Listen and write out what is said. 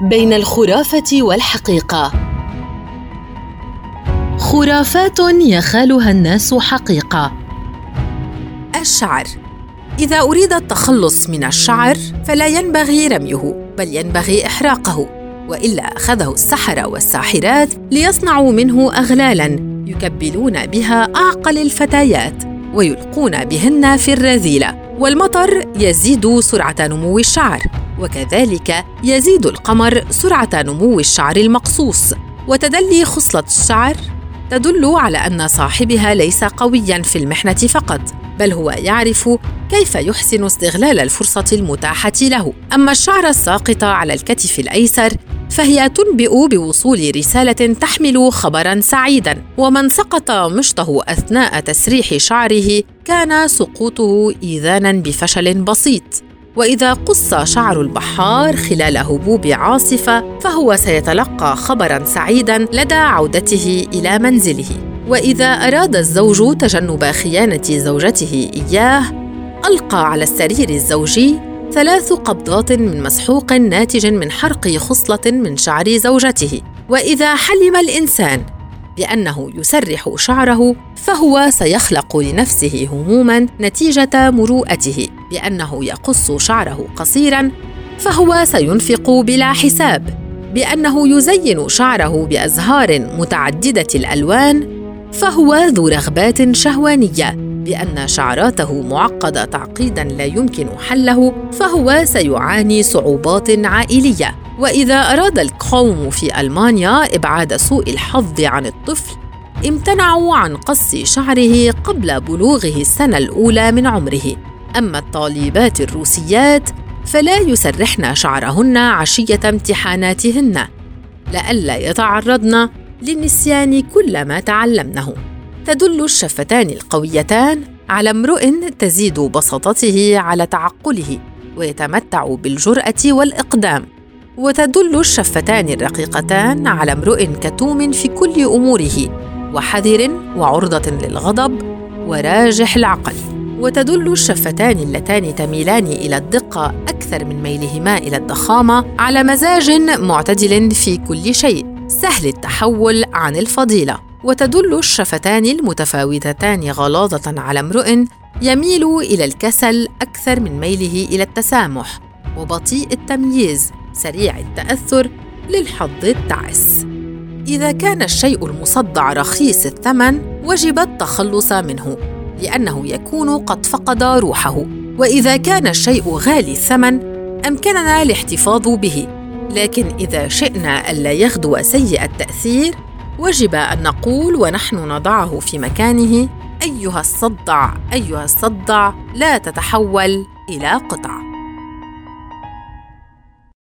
بين الخرافة والحقيقة. خرافات يخالها الناس حقيقة. الشعر. إذا أريد التخلص من الشعر فلا ينبغي رميه بل ينبغي إحراقه وإلا أخذه السحرة والساحرات ليصنعوا منه اغلالا يكبلون بها أعقل الفتيات ويلقون بهن في الرذيلة والمطر يزيد سرعة نمو الشعر. وكذلك يزيد القمر سرعة نمو الشعر المقصوص. وتدلي خصلة الشعر تدل على أن صاحبها ليس قويا في المحنة فقط بل هو يعرف كيف يحسن استغلال الفرصة المتاحة له. أما الشعر الساقط على الكتف الأيسر فهي تنبئ بوصول رسالة تحمل خبرا سعيدا. ومن سقط مشطه أثناء تسريح شعره كان سقوطه ايذانا بفشل بسيط. وإذا قص شعر البحار خلال هبوب عاصفة فهو سيتلقى خبرا سعيدا لدى عودته إلى منزله. وإذا أراد الزوج تجنب خيانة زوجته إياه ألقى على السرير الزوجي ثلاث قبضات من مسحوق ناتج من حرق خصلة من شعر زوجته. وإذا حلم الإنسان بأنه يسرح شعره فهو سيخلق لنفسه هموما نتيجة مروءته. بأنه يقص شعره قصيرا فهو سينفق بلا حساب بأنه يزين شعره بأزهار متعددة الألوان فهو ذو رغبات شهوانية بأن شعراته معقدة تعقيدا لا يمكن حله فهو سيعاني صعوبات عائلية. وإذا أراد القوم في ألمانيا إبعاد سوء الحظ عن الطفل امتنعوا عن قص شعره قبل بلوغه السنة الأولى من عمره. أما الطالبات الروسيات فلا يسرحن شعرهن عشية امتحاناتهن لئلا يتعرضن للنسيان كل ما تعلمنه. تدل الشفتان القويتان على امرؤ تزيد بساطته على تعقله ويتمتع بالجرأة والإقدام. وتدل الشفتان الرقيقتان على امرؤ كتوم في كل أموره وحذر وعرضة للغضب وراجح العقل. وتدل الشفتان اللتان تميلان إلى الدقة أكثر من ميلهما إلى الضخامة على مزاج معتدل في كل شيء. سهل التحول عن الفضيلة. وتدل الشفتان المتفاوتتان غلاظة على امرؤ يميل إلى الكسل أكثر من ميله إلى التسامح. وبطيء التمييز سريع التأثر للحظ التعس. إذا كان الشيء المصدع رخيص الثمن وجب التخلص منه. لأنه يكون قد فقد روحه. وإذا كان الشيء غالي الثمن أمكننا الاحتفاظ به. لكن إذا شئنا ألا يغدو سيء التأثير وجب أن نقول ونحن نضعه في مكانه أيها الصدع أيها الصدع لا تتحول إلى قطع.